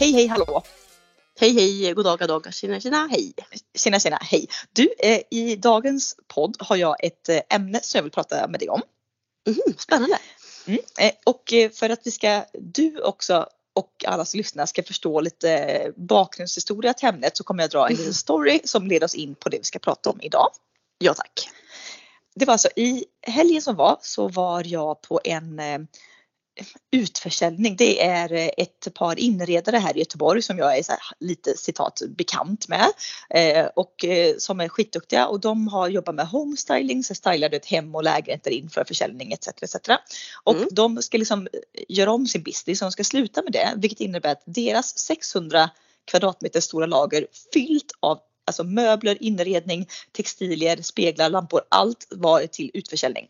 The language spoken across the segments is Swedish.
Hej hej hallå! Hej hej, god dag, god dag, tjena tjena, hej. Tjena tjena, hej! Du, eh, i dagens podd har jag ett eh, ämne som jag vill prata med dig om. Mm, spännande. Mm. Eh, och eh, för att vi ska, du också och alla som lyssnar ska förstå lite bakgrundshistoria till ämnet så kommer jag dra en liten story som leder oss in på det vi ska prata om idag. Ja tack. Det var alltså i helgen som var så var jag på en utförsäljning. Det är eh, ett par inredare här i Göteborg som jag är lite citat bekant med eh, och eh, som är skitduktiga och de har jobbat med homestyling, så stylar ett hem och lägenheter inför försäljning etc. etc. Och Mm. de ska liksom göra om sin business och de ska sluta med det vilket innebär att deras 600 kvadratmeter stora lager fyllt av alltså möbler, inredning, textilier, speglar, lampor, allt var till utförsäljning.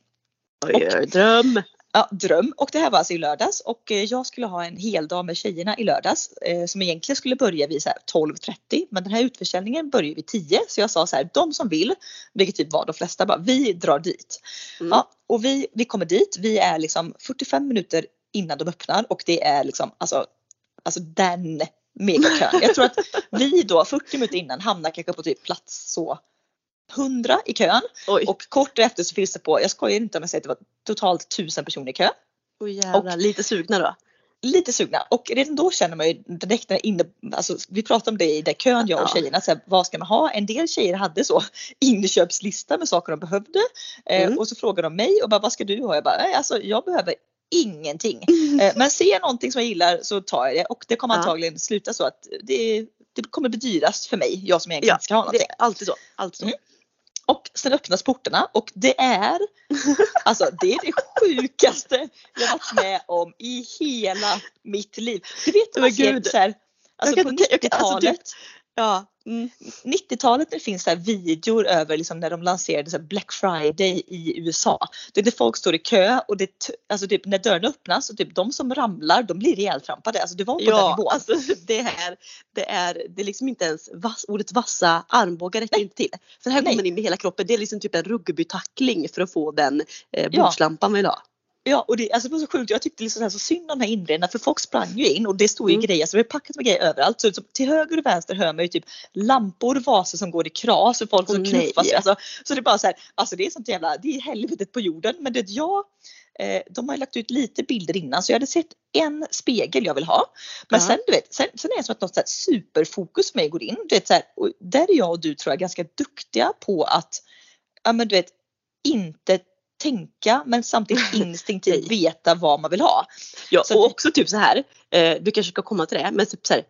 Oj, oj, dröm. Ja, dröm. Och det här var alltså i lördags och eh, jag skulle ha en hel dag med tjejerna i lördags eh, som egentligen skulle börja vid så här 12.30 men den här utförsäljningen börjar vid 10 så jag sa så här de som vill, vilket typ var de flesta, bara, vi drar dit. Mm. Ja, och vi, vi kommer dit, vi är liksom 45 minuter innan de öppnar och det är liksom alltså, alltså den megakön. Jag tror att vi då 40 minuter innan hamnar kanske på typ plats så 100 i kön Oj, och kort efter så finns det på, jag skojar inte om jag säger att det var totalt 1000 personer i kö oj jävlar, lite sugna då. lite sugna och redan då känner man ju direkt när inne, alltså vi pratade om det i den kön jag och Ja. tjejerna, så här, vad ska man ha? En del tjejer hade så inköpslista med saker de behövde eh, Mm. och så frågade de mig och bara vad ska du ha? Jag bara, nej alltså jag behöver ingenting. Eh, men ser jag någonting som jag gillar så tar jag det och det kommer Ja. antagligen sluta så att det, det kommer bli dyrast för mig, jag som egentligen Ja, inte ska ha någonting. Alltid så. Alltid så. Mm. Och sen öppnas portarna och det är alltså det är det sjukaste jag varit med om i hela mitt liv. Du vet när man ser så här, alltså på kan inte- jag kan- alltså, 90-talet, Ja. Mm. 90-talet när det finns så videor över liksom när de lanserade så Black Friday i USA. Det är när folk står i kö och det, alltså typ när dörren öppnas och typ de som ramlar de blir ihjältrampade. Alltså det var på den Ja, nivån. alltså det här, det är, det är liksom inte ens vass, ordet vassa armbågar räcker inte till. För här Nej. går man in med hela kroppen, det är liksom typ en rugbytackling för att få den eh, Ja. bordslampan man vill ha. Ja och det, alltså det var så sjukt. Jag tyckte liksom så, här, så synd om de här inredarna för folk sprang ju in och det stod ju Mm. grejer, så det var packat med grejer överallt. Så, så till höger och vänster hör man ju typ lampor, vaser som går i kras och folk som Åh, knuffas. nej. Alltså, så det är bara så här, alltså det är sånt jävla, det är helvetet på jorden. Men det jag, eh, de har ju lagt ut lite bilder innan så jag hade sett en spegel jag vill ha. Men Ja. sen du vet, sen, sen är det som att något så här superfokus för mig går in. Du vet, så här, och där är jag och du tror jag ganska duktiga på att, ja men du vet, inte tänka men samtidigt instinktivt veta vad man vill ha. Ja, Så och att- också typ så här, eh, du kanske ska komma till det, men typ så här,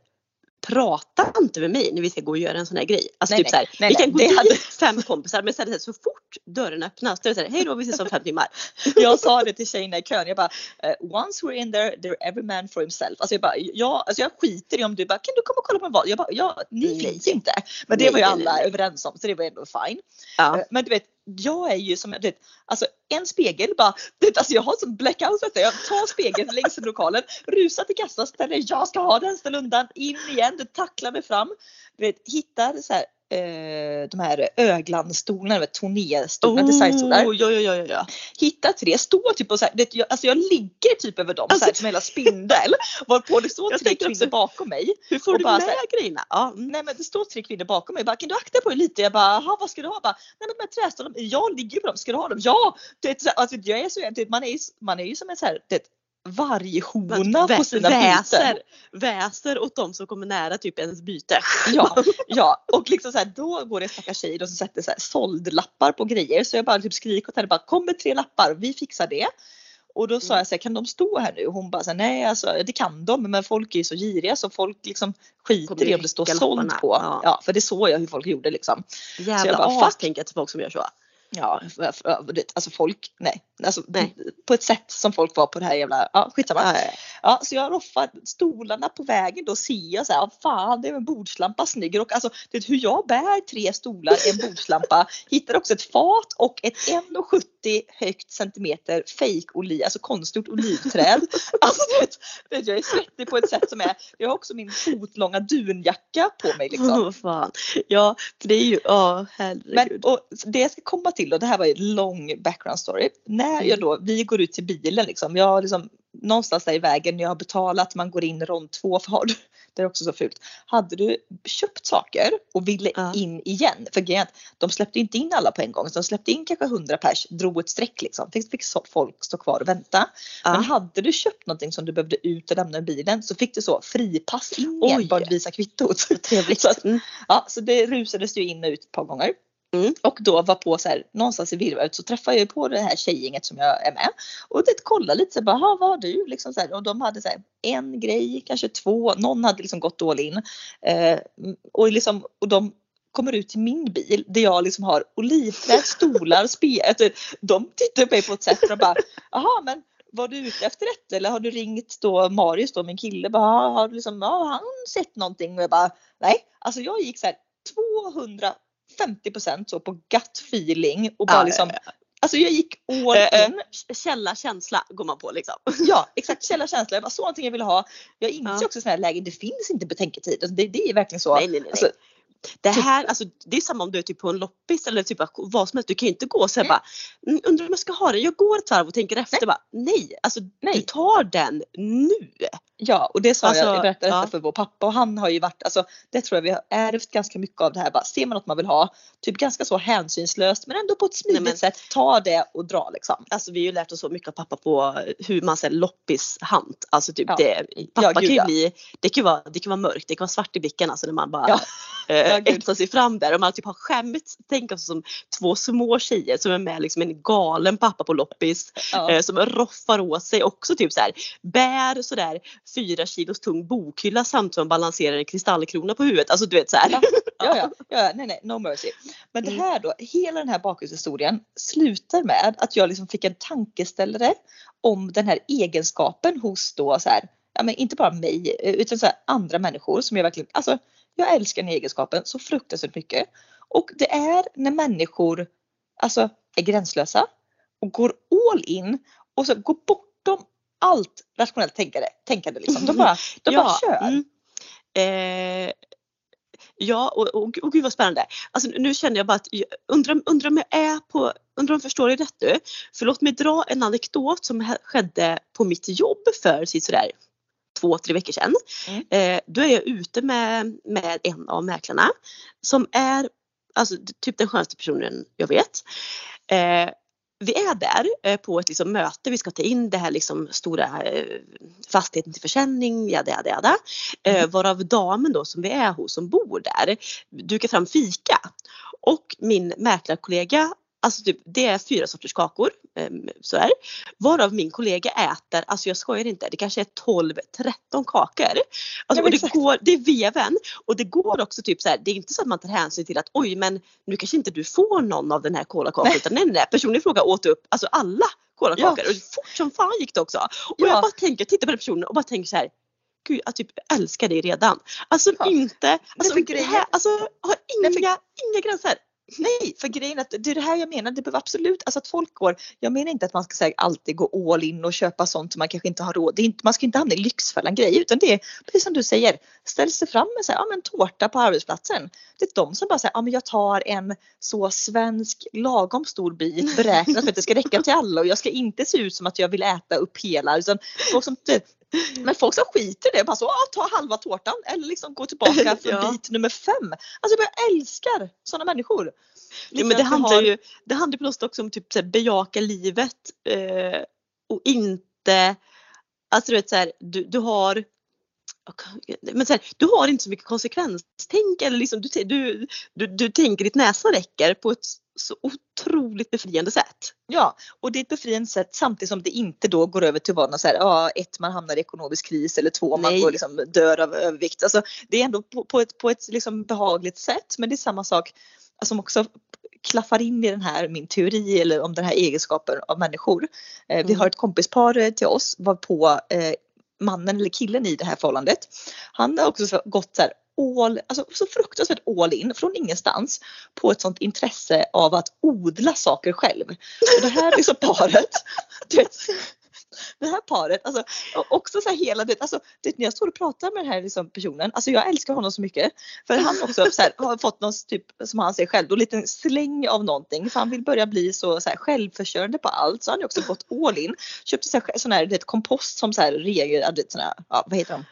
prata inte med mig när vi ska gå och göra en sån här grej. Alltså Nej, typ nej, så här, nej, vi kan gå dit hade- fem kompisar men sen så fort dörren öppnas då är det så här, hej då vi ses om fem timmar. Jag sa det till tjejerna i kön. Jag bara eh, once we're in there, they're every man for himself. Alltså jag bara, ja, alltså jag skiter i om du bara kan du komma och kolla på en vad? Jag bara, ja, ni Nej. finns inte. Men det var ju alla överens om så det var ändå fine. Ja. Eh, Men du vet, jag är ju som, du vet, alltså en spegel bara, vet, alltså jag har sån blackout vet du. Jag tar spegeln längs med lokalen, rusar till kassan, ställer jag ska ha den, ställer undan, in igen, du tacklar mig fram. Du vet, hittar så här, eh, de här öglanstolarna, turnéstolar, designstolar. Oh, ja, ja, ja, ja, ja. hittar tre, står typ och så här, det, jag, alltså jag ligger typ över dem så här, Alltså- som hela spindel. Varpå det står Jag tre kvinnor också- bakom mig. Hur får du bara med här- grejerna? Ja, mm. Nej men det står tre kvinnor bakom mig. Bara, kan du akta på dig lite? Jag bara, "Jaha, vad ska du ha? Bara, Nej men de här trästolarna, jag ligger på dem, ska du ha dem? Ja! Det, alltså, jag är så, det, man, är, man är ju som en så här, det, varghona på sina väser, byten. väser åt de som kommer nära typ ens byte. Ja, ja, och liksom så här, då går det stackars tjej då som sätter så här såldlappar på grejer. Så jag bara typ skriker åt henne, bara, kom med tre lappar, vi fixar det. Och då sa jag så här, kan de stå här nu? Och hon bara så här, nej alltså det kan de men folk är ju så giriga så folk liksom skiter i om det står lapparna. på. Ja. Ja. för det såg jag hur folk gjorde liksom. Jävla bara, as tänker jag till folk som gör så. Ja, alltså folk, nej. Alltså, Nej. På ett sätt som folk var på det här jävla, ja skitsamma. Ja, ja, Ja, så jag roffar stolarna på vägen då ser jag så här, "Ah, fan det är en bordslampa snygg. Och alltså det är hur jag bär tre stolar, en bordslampa, hittar också ett fat och ett 1,70 högt centimeter fake oliv, alltså konstgjort olivträd. Alltså vet, vet, jag är svettig på ett sätt som är, jag har också min fotlånga dunjacka på mig liksom. Vad fan. Ja, för det är ju, ja Men herregud. och det jag ska komma till och det här var ju en lång background story. När jag då, vi går ut till bilen liksom, jag liksom någonstans där i vägen när jag har betalat, man går in rond två för har du, det är också så fult. Hade du köpt saker och ville Ja. in igen, för grejen de släppte inte in alla på en gång, så de släppte in kanske 100 pers, drog ett streck liksom, fick, fick folk stå kvar och vänta. Ja. Men hade du köpt någonting som du behövde ut och lämna i bilen så fick du så fripass in igen, Oj. bara du visar kvittot. Trevligt. Så att- Mm. Ja, så det rusades ju in och ut ett par gånger. Mm. Och då var på så här, någonstans i virvaret så träffade jag på det här tjejgänget som jag är med. Och det kollade lite så bara, vad har du? Liksom så här, och de hade så här, en grej, kanske två, någon hade liksom gått all in. Eh, och, liksom, och de kommer ut till min bil där jag liksom har olivträd, stolar, spe. Alltså, de tittar på mig på ett sätt och bara, jaha men var du ute efter detta eller har du ringt då Marius då min kille? Bara, har, du liksom, har han sett någonting? Och jag bara, nej. Alltså jag gick så här 250 så på gut feeling och bara Ja, liksom, ja, alltså jag gick all Eh, in. Källa, känsla går man på liksom. Ja exakt, källa känsla. Jag bara såg någonting jag ville ha. Jag inser Ja. också i sådana här lägen, det finns inte betänketid. Alltså, det, det är verkligen så. Nej, nej. nej. Alltså, det här, alltså, det är samma om du är typ på en loppis eller typ vad som helst. Du kan ju inte gå och säga Mm. bara, "Mm, undrar om jag ska ha den. Jag går ett varv och tänker efter. Bara, nej, alltså Nej. du tar den nu. Ja och det sa Alltså, jag, jag berättade ja. detta för vår pappa och han har ju varit, alltså det tror jag vi har ärvt ganska mycket av det här. Bara, ser man något man vill ha, typ ganska så hänsynslöst men ändå på ett smidigt Nej, men- sätt, ta det och dra liksom. Alltså vi har ju lärt oss så mycket av pappa på hur man säger loppishant. Alltså typ Ja. det, pappa Ja, kan gud, ju ja. bli, det kan ju vara, det kan vara mörkt, det kan vara svart i blicken alltså när man bara Ja. eh, Gud. etsar sig fram där och man typ har skämts, tänk alltså som två små tjejer som är med liksom en galen pappa på loppis Ja. eh, som roffar åt sig också typ så här bär sådär fyra kilos tung bokhylla samtidigt som balanserar en kristallkrona på huvudet. Alltså du vet så här. Ja. Ja, ja, ja, nej, nej, no mercy. Men det Mm. här då, hela den här bakgrundshistorien slutar med att jag liksom fick en tankeställare om den här egenskapen hos då så här, ja men inte bara mig eh, utan så här andra människor som jag verkligen, alltså jag älskar den egenskapen så fruktansvärt mycket. Och det är när människor alltså är gränslösa och går all in och så går bortom allt rationellt tänkande. tänkande liksom. De bara, de bara kör. mm. Eh, ja och, och, och gud vad spännande. Alltså nu känner jag bara att undrar, undrar om jag är på, undrar om jag förstår det rätt nu. För låt mig dra en anekdot som skedde på mitt jobb för sådär två, tre veckor sedan. Mm. Eh, då är jag ute med, med en av mäklarna som är alltså, typ den skönaste personen jag vet. Eh, vi är där eh, på ett liksom, möte, vi ska ta in det här liksom, stora eh, fastigheten till försäljning, jada jada jada. Eh, varav damen då som vi är hos som bor där dukar fram fika. Och min mäklarkollega, alltså typ, det är fyra sorters kakor. Eh, så är. Varav min kollega äter, alltså jag skojar inte, det kanske är 12-13 kakor. Alltså, Ja, och det, går, det är veven och det går också typ så här, det är inte så att man tar hänsyn till att oj men nu kanske inte du får någon av den här kolakakan utan nej, nej, personen i fråga åt upp alltså alla kolakakor och fort som fan gick det också. Och Ja. jag bara tänker, tittar på den personen och bara tänker så här Gud jag typ älskar dig redan. Alltså Ja. inte, alltså, det här, alltså har inga, inga gränser. Nej, för grejen är att det är det här jag menar. Det behöver absolut, alltså att folk går. Jag menar inte att man ska säga, alltid gå all in och köpa sånt som man kanske inte har råd. Det är inte, man ska inte hamna i lyxfällan grej utan det är precis som du säger. Ställ sig fram med så här, ja, men tårta på arbetsplatsen. Det är de som bara säger, ja men jag tar en så svensk lagom stor bit beräknat för att det ska räcka till alla och jag ska inte se ut som att jag vill äta upp hela. Utan folk som, typ men folk som skiter i det bara så, ja, ta halva tårtan eller liksom gå tillbaka för Ja. bit nummer fem. Alltså jag älskar sådana människor. Ja, men det handlar har- ju det handlar på något sätt också om typ så här, bejaka livet eh, och inte, alltså du vet så här, du, du har men så här, du har inte så mycket konsekvenstänk eller liksom, du, du, du, du tänker ditt näsa räcker på ett så otroligt befriande sätt. Ja, och det är ett befriande sätt samtidigt som det inte då går över till något så här, ja, ett man hamnar i ekonomisk kris eller två man Nej. går liksom dör av övervikt. Alltså, det är ändå på, på ett, på ett liksom behagligt sätt men det är samma sak alltså, som också klaffar in i den här min teori eller om den här egenskapen av människor. Eh, vi Mm. har ett kompispar eh, till oss var på eh, mannen eller killen i det här förhållandet. Han har också gått så här all, alltså så fruktansvärt all in från ingenstans på ett sånt intresse av att odla saker själv. Och det här liksom paret, du vet, det här paret, alltså och också så här hela det, alltså det, när jag står och pratar med den här liksom personen, alltså jag älskar honom så mycket. För han också så här, har fått någon typ, som han säger själv, då liten släng av någonting. För han vill börja bli så, så här, självförsörjande på allt. Så han har också gått all in. Köpte så här, sån här det, kompost som så här regel, det, sån här, ja, vad heter de?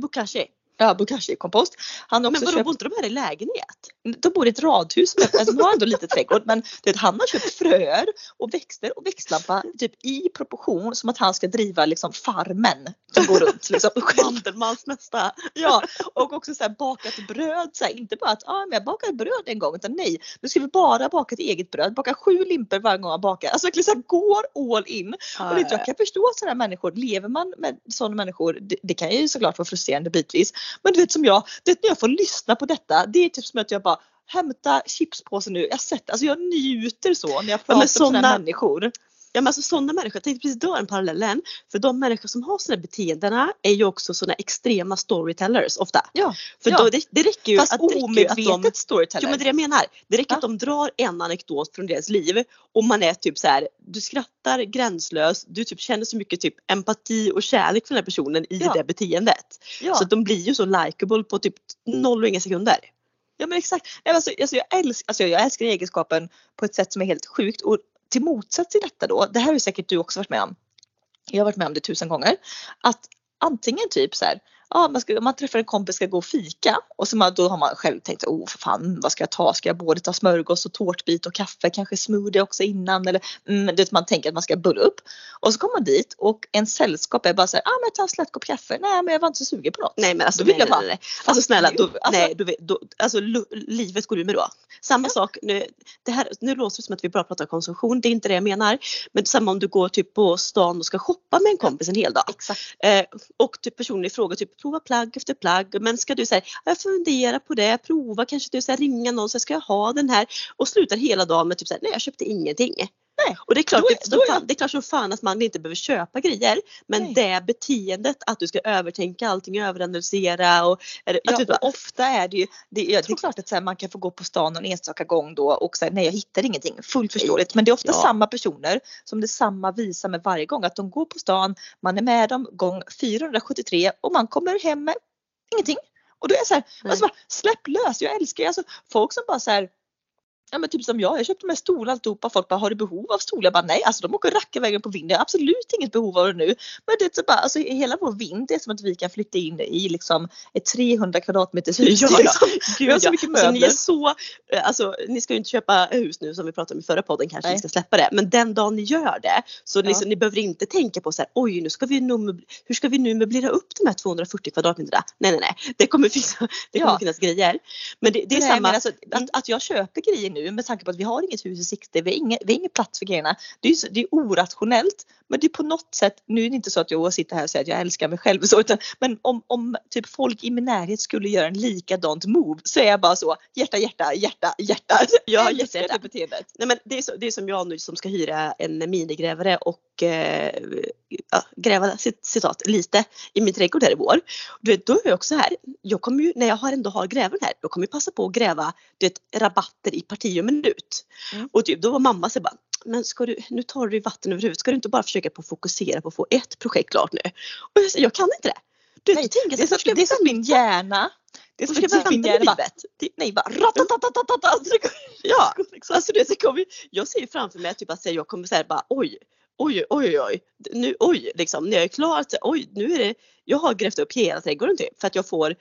Bokashi. Ja, bokashi-kompost. Han har också Men vadå, köpt, bor inte de här i lägenhet? de bor i ett radhus, men alltså, de har ändå lite trädgård. Men det, han har köpt fröer och växter och växtlampa typ i proportion som att han ska driva liksom farmen som går runt. Liksom. Mandelmans nästa. Ja, och också så här, bakat bröd. Så här, inte bara att ah, men jag bakade bröd en gång utan nej, nu ska vi bara baka ett eget bröd. Baka sju limper varje gång jag bakar. Alltså verkligen så här, går all in. Och det, jag kan förstå sådana människor. Lever man med sådana människor, det, det kan ju såklart vara frustrerande bitvis. Men du vet som jag, det, när jag får lyssna på detta, det är typ som att jag bara hämta chipspåsen nu. Jag, sett, alltså jag njuter så när jag pratar med sådana människor. Ja men alltså sådana människor, jag tänkte precis dra den parallellen. För de människor som har sådana beteendena är ju också sådana extrema storytellers ofta. Ja, För ja. då, det, det räcker ju fast att, ju att omedvetet de storyteller. Jo men det är det jag menar. Det räcker Ja. att de drar en anekdot från deras liv och man är typ så här, du skrattar gränslöst, du typ känner så mycket typ empati och kärlek för den här personen i Ja. det beteendet. ja. Så de blir ju så likable på typ noll och inga sekunder. Ja men exakt. Nej, Alltså, alltså, jag, älskar, alltså, jag älskar egenskapen på ett sätt som är helt sjukt. Och till motsats till detta då, det här har säkert du också varit med om. Jag har varit med om det tusen gånger. Att antingen typ så här, ja, man, ska, man träffar en kompis ska gå och fika och så man, då har man själv tänkt oh för fan vad ska jag ta? Ska jag både ta smörgås och tårtbit och kaffe, kanske smoothie också innan eller mm, det man tänker att man ska bulla upp. Och så kommer man dit och en sällskap är bara så här, ah, men jag tar en kopp kaffe. Nej men jag var inte så sugen på något. Nej men alltså, Då vill nej, bara, nej, nej. alltså snälla, då, Alltså- nej, vet, då, alltså livet går ur med då. Samma sak, nu, det här, nu låter det som att vi bara pratar konsumtion, det är inte det jag menar. Men samma om du går typ på stan och ska shoppa med en kompis en hel dag. Exakt. Eh, och typ personen i fråga typ prova plagg efter plagg. Men ska du säga jag funderar på det, prova kanske du ska ringa någon så ska jag ha den här. Och slutar hela dagen med typ såhär, nej jag köpte ingenting. Nej. Och det är klart, Då det, då är- fan, det är klart som fan att man inte behöver köpa grejer. Men Nej. det beteendet att du ska övertänka allting, överanalysera och eller, Ja, bara, och ofta är det ju, det, ja, det är klart att här, man kan få gå på stan någon enstaka gång då och säga nej jag hittar ingenting. Fullt förståeligt. Men det är ofta Ja. samma personer som det samma visar med varje gång. Att de går på stan, man är med dem gång 473 och man kommer hem med ingenting. Och då är jag så här, alltså bara, släpp lös, jag älskar ju alltså, folk som bara så här Ja men typ som jag, jag köpte med stolar alltihopa. Folk bara, har du behov av stolar? Jag bara, nej alltså de åker rackarvägen på vind. Jag har absolut inget behov av det nu. Men det är så bara, alltså hela vår vind är som att vi kan flytta in i liksom ett 300 kvadratmeters hus. Ja, är liksom, Gud, har så ja. mycket Alltså, ni möbler. är så, eh, alltså, ni ska ju inte köpa hus nu som vi pratade om i förra podden kanske Nej. ni ska släppa det. Men den dagen ni gör det så Ja. liksom, ni behöver inte tänka på så här, oj nu ska vi möb- hur ska vi nu möblera upp de här 240 kvadratmeterna? Nej nej nej, det kommer, finnas, det kommer Ja. finnas grejer. Men det, det är Nej, samma, alltså, Mm. att, att jag köper grejer nu med tanke på att vi har inget hus i sikte, vi har ingen, vi har ingen plats för grejerna. Det är, det är orationellt men det är på något sätt, nu är det inte så att jag sitter här och säger att jag älskar mig själv så, utan, men om, om typ folk i min närhet skulle göra en likadant move så är jag bara så hjärta, hjärta, hjärta, hjärta. Ja, Jag älskar hjärta. det beteendet. Nej, men det, är så, det är som jag nu som ska hyra en minigrävare och eh, ja, gräva cit- citat lite i min trädgård här i vår. Du vet, då är jag också här. Jag kommer ju, när jag har ändå har grävaren här, då kommer jag passa på att gräva du vet, rabatter i parti och minut. Mm. Och typ, då var mamma så bara men ska du, nu tar du vatten över huvudet, ska du inte bara försöka på fokusera på att få ett projekt klart nu? Och jag, jag kan inte det. Du Nej, jag Det är så så, det är så vänta? min hjärna, det är så att min hjärna med bara, nej bara ratatatatata. Ja, alltså det, det kommer, jag ser ju framför mig typ att säga, jag kommer säga bara oj, oj, oj, oj, nu, oj, liksom när jag är klar, så, oj, nu är det, jag har grävt upp hela trädgården typ för att jag får.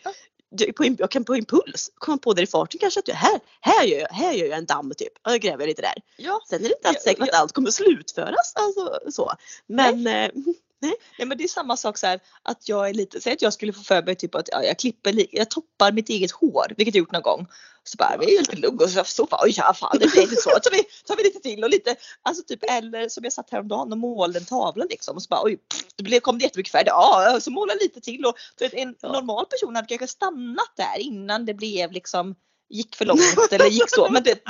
Jag, på, im- jag kan på impuls komma på det i farten kanske att jag, här, här gör jag, här gör jag en damm typ, och jag gräver lite där. Ja, Sen är det inte Ja, säkert att allt kommer slutföras, alltså så. Men eh, Nej men det är samma sak så här att jag är lite, säg att jag skulle få för mig typ att ja, jag klipper, li- jag toppar mitt eget hår, vilket jag gjort någon gång. Så bara, vi är lite lugg och så, så bara, oj ja fan det blir inte så. Så vi, tar vi lite till och lite, alltså typ eller som jag satt häromdagen och målade en tavla liksom och så bara oj, pff, det blev, kom det jättemycket färg. Ja, så måla lite till och vet, en normal person hade kanske stannat där innan det blev liksom gick för långt eller gick så men det,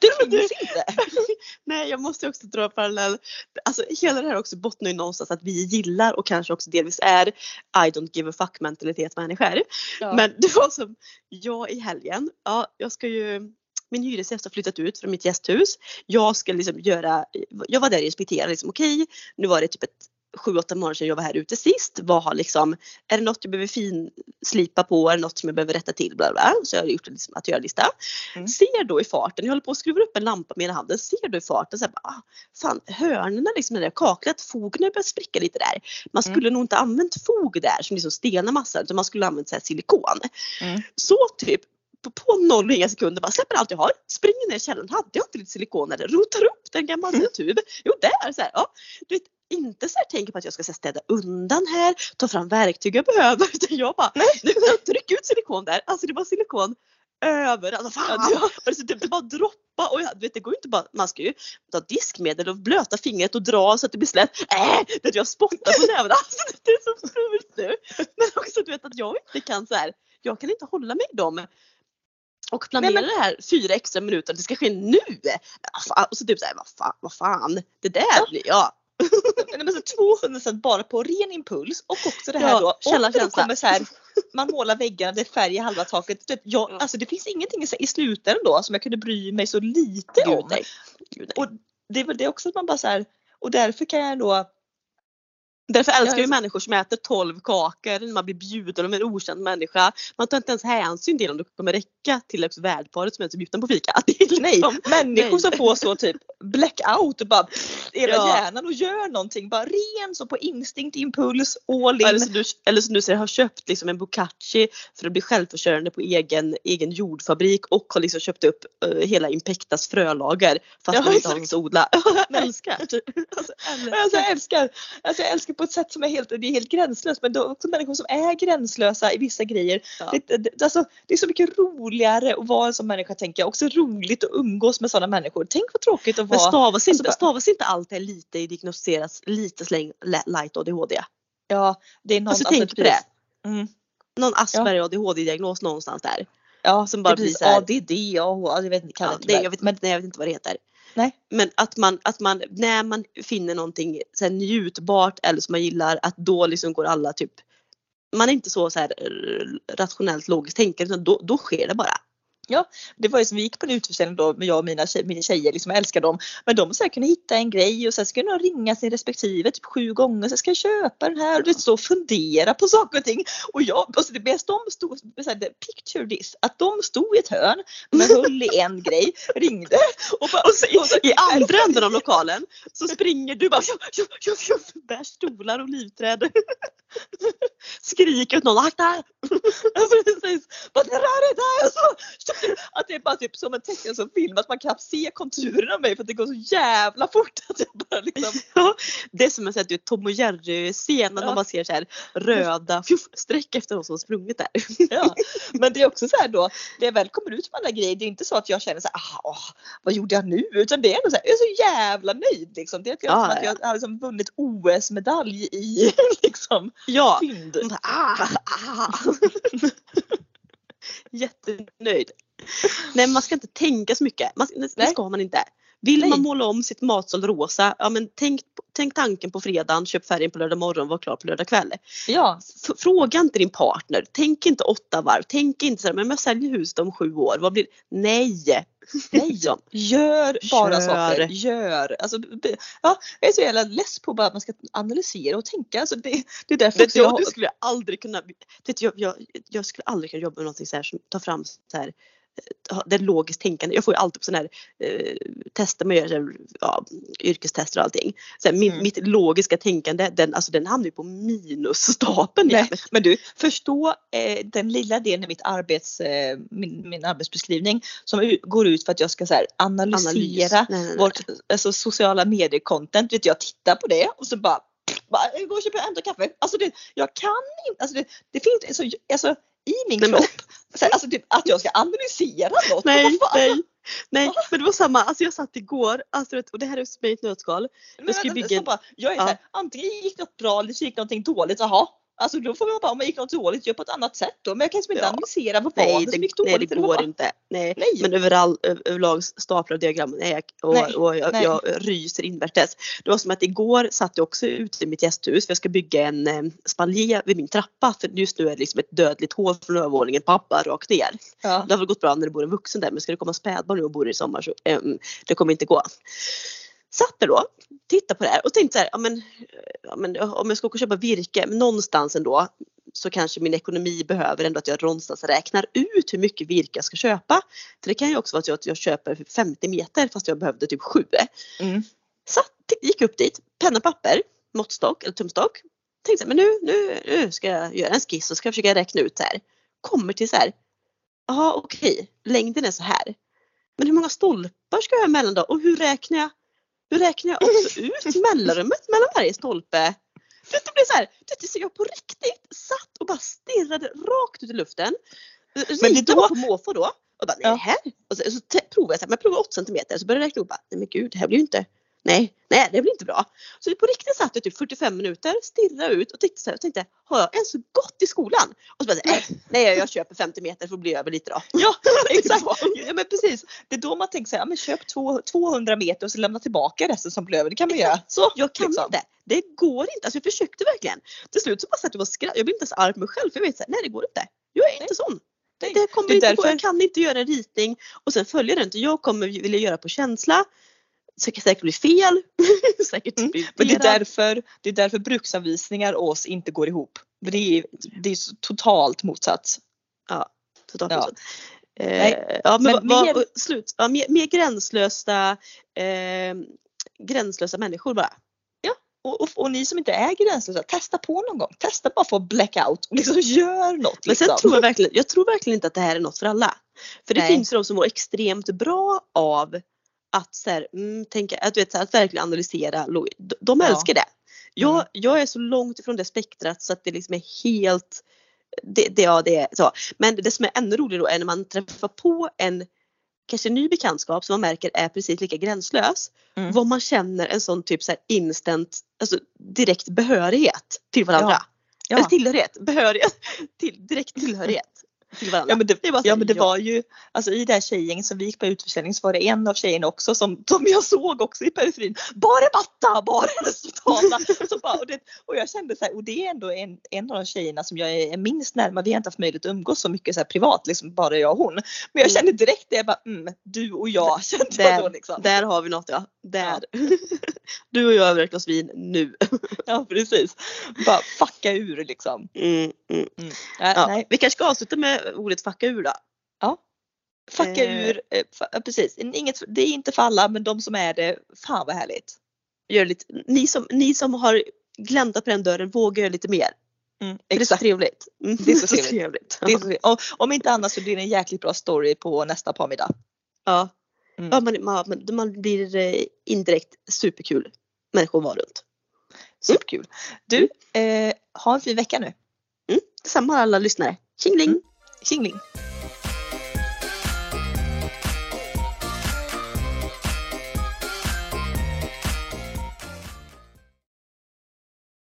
det finns inte. Nej, jag måste också dra parallell. Alltså hela det här också bottnar ju någonstans att vi gillar och kanske också delvis är I don't give a fuck mentalitet människor. Ja. Men det var som jag i helgen. Ja, jag ska ju min hyresgäst har flyttat ut från mitt gästhus. Jag ska liksom göra, jag var där och inspekterade liksom okej, nu var det typ ett sju, åtta månader sedan jag var här ute sist. Vad har liksom, är det något jag behöver finslipa på? Är det något som jag behöver rätta till? Bla bla. Så jag har gjort en liksom, att göra-lista. Mm. Ser då i farten, jag håller på att skruva upp en lampa med ena handen. Ser då i farten så här, ah, fan hörnorna liksom, det där kaklet, fogen har börjat spricka lite där. Man Mm. skulle nog inte använt fog där som liksom stelnar massa utan man skulle använt så här silikon. Mm. Så typ på, noll och inga sekunder bara släpper allt jag har, springer ner i källaren, hade jag inte lite silikon eller rotar upp den gamla Mm. tub. Jo där så här, ja. Du vet, inte så här tänker på att jag ska städa undan här, ta fram verktyg jag behöver utan jag bara Nej. nu, jag trycker ut silikon där, alltså det var silikon överallt. Alltså, det, det, det bara droppa och jag, vet, det går inte bara, man ska ju ta diskmedel och blöta fingret och dra så att det blir slätt. Äh, det, jag spottar på näven. Alltså, det är så fult nu. Men också du vet att jag inte kan så här, jag kan inte hålla mig i dem och planera Nej, men- det här fyra extra minuter, det ska ske nu. Fan. Och så typ såhär, vad fan, vad fan, det där blir jag. Nej, men så 200 cent bara på ren impuls och också det här Ja, då. Om det då kommer så här, man målar väggarna, det är färg i halva taket. Vet, Jag, Ja. alltså det finns ingenting i- i slutändan då som jag kunde bry mig så lite Gud, om. nej. Gud, nej. Och det är väl det också att man bara så här, och därför kan jag då Därför älskar jag- människor som äter 12 kakor man blir bjuden av en okänd människa. Man tar inte ens hänsyn till om det kommer räcka till också värdparet som är bjudna på fika. Det är Nej, liksom- människor nej. som får så typ blackout och bara era Ja. hjärnan och gör någonting. Bara ren så på instinkt, impuls, all in. Eller som du, eller som du säger, har köpt liksom en bokachi för att bli självförsörjande på egen, egen jordfabrik och har liksom köpt upp eh, hela Impectas frölager fast Ja, man inte har något att odla. Nej. älskar. Alltså, Alltså jag älskar, alltså jag älskar på ett sätt som är helt, det är helt gränslöst men det är också människor som är gränslösa i vissa grejer. Ja. Det, det, alltså, det är så mycket roligare att vara en sån människa tänker jag. Också roligt att umgås med sådana människor. Tänk vad tråkigt att Men vara. stavas inte, bara- stavas inte allt det lite diagnostiseras lite släng light ADHD? Ja, det är någon, Alltså, tänk på det. Mm. Någon Asperger ADHD-diagnos någonstans där. Ja, Som bara det är blir precis så här- ADD, ja, jag vet inte, kan Ja, det, jag, vet, men nej, jag vet inte vad det heter. Nej. Men att man, att man när man finner någonting så här, njutbart eller som man gillar att då liksom går alla typ man är inte så, så här, rationellt logiskt tänkande utan då, då sker det bara det var ju som vi gick på en utförsäljning då med jag och mina, tjej, mina tjejer, liksom, älskar dem. Men de så här, kunde hitta en grej och sen ska de ringa sin respektive typ sju gånger. Så ska jag köpa den här och det står och fundera på saker och ting. Och jag, och så det bästa de stod, så här, picture this, att de stod i ett hörn men höll i en grej, ringde och, bara, Och så, och så, i, andra änden av lokalen så springer du bara tjoff, tjoff, tjoff, bär stolar och livträd. Skriker åt någon akta! Alltså, precis. Bara, det där är där! Att det är bara typ som en tecknad som film att man knappt ser konturerna av mig för att det går så jävla fort att jag bara liksom Ja, det är som en sån här, Tom och Jerry-scen när Ja. man bara ser så här röda fjuff, streck efter någon som har sprungit där. Ja, men det är också så här då, det väl kommer ut med alla grejer, det är inte så att jag känner så här, ah, åh, vad gjorde jag nu? Utan det är ändå så här, jag är så jävla nöjd liksom. Det är att jag, Ja, som att ja. jag har liksom vunnit OS-medalj i liksom Ja, fynd. Ah, ah. Jättenöjd. Nej man ska inte tänka så mycket. Man, det, det ska man inte. Vill Nej. man måla om sitt matsal rosa, ja men tänk, tänk tanken på fredagen, köp färgen på lördag morgon, var klar på lördag kväll. Ja, F- fråga inte din partner, tänk inte åtta varv, tänk inte så här, men jag säljer huset om sju år, vad blir Nej! nej, Liksom. gör bara Kör. saker. Gör. Alltså, ja, jag är så jävla less på bara att man ska analysera och tänka. Alltså, det, det är därför jag, jag, skulle aldrig kunna, vet jag, jag, jag skulle aldrig kunna jobba med någonting så här som tar fram så här det logiskt tänkande. Jag får ju alltid på sådana här eh, tester man gör, så här, ja, yrkestester och allting. Så här, min, Mm. Mitt logiska tänkande, den, alltså, den hamnar ju på minusstapeln. Igen. men du, förstå eh, den lilla delen i mitt arbets, eh, min, min arbetsbeskrivning som går ut för att jag ska så här, Analys. analysera Nej, nej, nej. vårt alltså, sociala medier content. Vet, jag tittar på det och så bara, bara jag går och köper en kaffe. Alltså det, jag kan inte, alltså det, det finns alltså, alltså i min Nej, men- kropp, här, alltså typ, att jag ska analysera något. Nej, nej. Nej, men det var samma. Alltså jag satt igår, alltså, och det här är mig i ett nötskal. Men Jag ska vänta, bygga en- bara, jag är Ja. så här, antingen gick något bra eller så gick någonting dåligt. Jaha. Alltså då får man bara, om det gick något dåligt, gör på ett annat sätt då. Men jag kan liksom inte Ja. analysera vad var Nej, det det, som gick nej, dåligt. det eller vad går var- inte. Nej. Nej. Men överall, överlag staplar diagrammen nej, och, Nej, och jag, nej. jag ryser invärtes. Det var som att igår satt jag också ute i mitt gästhus för jag ska bygga en eh, spaljer vid min trappa för just nu är det liksom ett dödligt hål från övervåningen, pappa rakt ner. Ja. Det har väl gått bra när det bor en vuxen där men ska det komma spädbarn nu och bor i sommar så em, det kommer inte gå. Satt där då, tittade på det här och tänkte så här, ja men, ja men om jag ska åka och köpa virke, någonstans ändå så kanske min ekonomi behöver ändå att jag någonstans räknar ut hur mycket virke jag ska köpa. För det kan ju också vara så att jag köper 50 meter fast jag behövde typ 7. Mm. Satt, gick upp dit, penna och papper, måttstock eller tumstock. Tänkte men nu, nu, nu ska jag göra en skiss och ska jag försöka räkna ut så här. Kommer till så här. Ja okej, längden är så här. Men hur många stolpar ska jag ha emellan då? Och hur räknar jag? Hur räknar jag också ut mellanrummet mellan varje stolpe? Det blir så här, det så jag på riktigt satt och bara stirrade rakt ut i luften. Men det då på måfå då. Och bara, nej, här. Och så, så provade jag, så här, men jag provade 8 cm så började jag räkna upp. Nej men gud, det här blir ju inte, nej, nej det blir inte bra. Så på riktigt satt jag typ 45 minuter, stirrade ut och tittade så här, och tänkte, har jag ens gått i skolan? Och så bara, nej, nej jag köper 50 meter för att bli över lite då. Ja exakt, ja, men precis. Det är då man tänker så här, men köp 200 meter och så lämna tillbaka resten som blir över. Det kan man göra. Så, jag kan liksom. inte. Det går inte. Alltså jag försökte verkligen. Till slut så bara satt jag och skrattade. Jag blev inte ens arg på mig själv för jag vet såhär, nej det går inte. Jag är inte sån. Det, det kommer det inte därför... gå. Jag kan inte göra en ritning och sen följa den. Jag kommer vilja göra på känsla. Kan säkert bli fel. säkert mm. Men det är, därför, det är därför bruksanvisningar och oss inte går ihop. Det är, det är totalt motsatt. Ja, totalt ja. motsatt. Eh, ja, men, men vad, mer, slut. Ja, mer, mer gränslösa, eh, gränslösa människor bara. Och, och, och, ni som inte är gränslösa, testa på någon gång. Testa bara få blackout och liksom gör något. Men sen liksom. tror jag verkligen, jag tror verkligen inte att det här är något för alla. För det Nej. finns de som mår extremt bra av att, så här, mm, tänka, att, vet, att verkligen analysera. De älskar ja. det. Jag, mm. jag är så långt ifrån det spektrat så att det liksom är helt det, det, ja, det är så. Men det som är ännu roligare då är när man träffar på en kanske ny bekantskap som man märker är precis lika gränslös. Mm. Vad man känner en sån typ så här instant, alltså direkt behörighet till varandra. Ja. Ja. Eller tillhörighet, behörighet, till, direkt tillhörighet till varandra. Ja men det, var, ja, men det var ju, alltså i det här tjejgänget som vi gick på utförsäljning så var det en av tjejerna också som, som jag såg också i periferin. Bara matta, bara resultata. så bara, och, det, och jag kände så här, och det är ändå en, en av de tjejerna som jag är minst närmare. Vi har inte haft möjlighet att umgås så mycket så här privat, liksom bara jag och hon. Men jag mm. kände direkt det, jag bara, mm, du och jag kände där, jag då liksom. Där har vi något ja. Där. Ja. du och jag över ett glas vin nu. ja precis. Bara fucka ur liksom. Mm, mm. mm. Ja, nej. Vi kanske ska avsluta med ordet fucka ur då. Ja. Fucka eh. ur, eh, precis. Inget, det är inte för alla men de som är det, fan vad härligt. Gör lite, ni, som, ni som har gläntat på den dörren, våga göra lite mer. Mm, det är så trevligt. Mm. Det är så trevligt. Det är så trevligt. Och, om inte annat så blir det en jäkligt bra story på nästa parmiddag. Ja. Mm. ja man, man, man blir eh, indirekt superkul människor att vara runt. Superkul. Du, mm. eh, ha en fin vecka nu. Mm. Detsamma alla lyssnare. 性灵。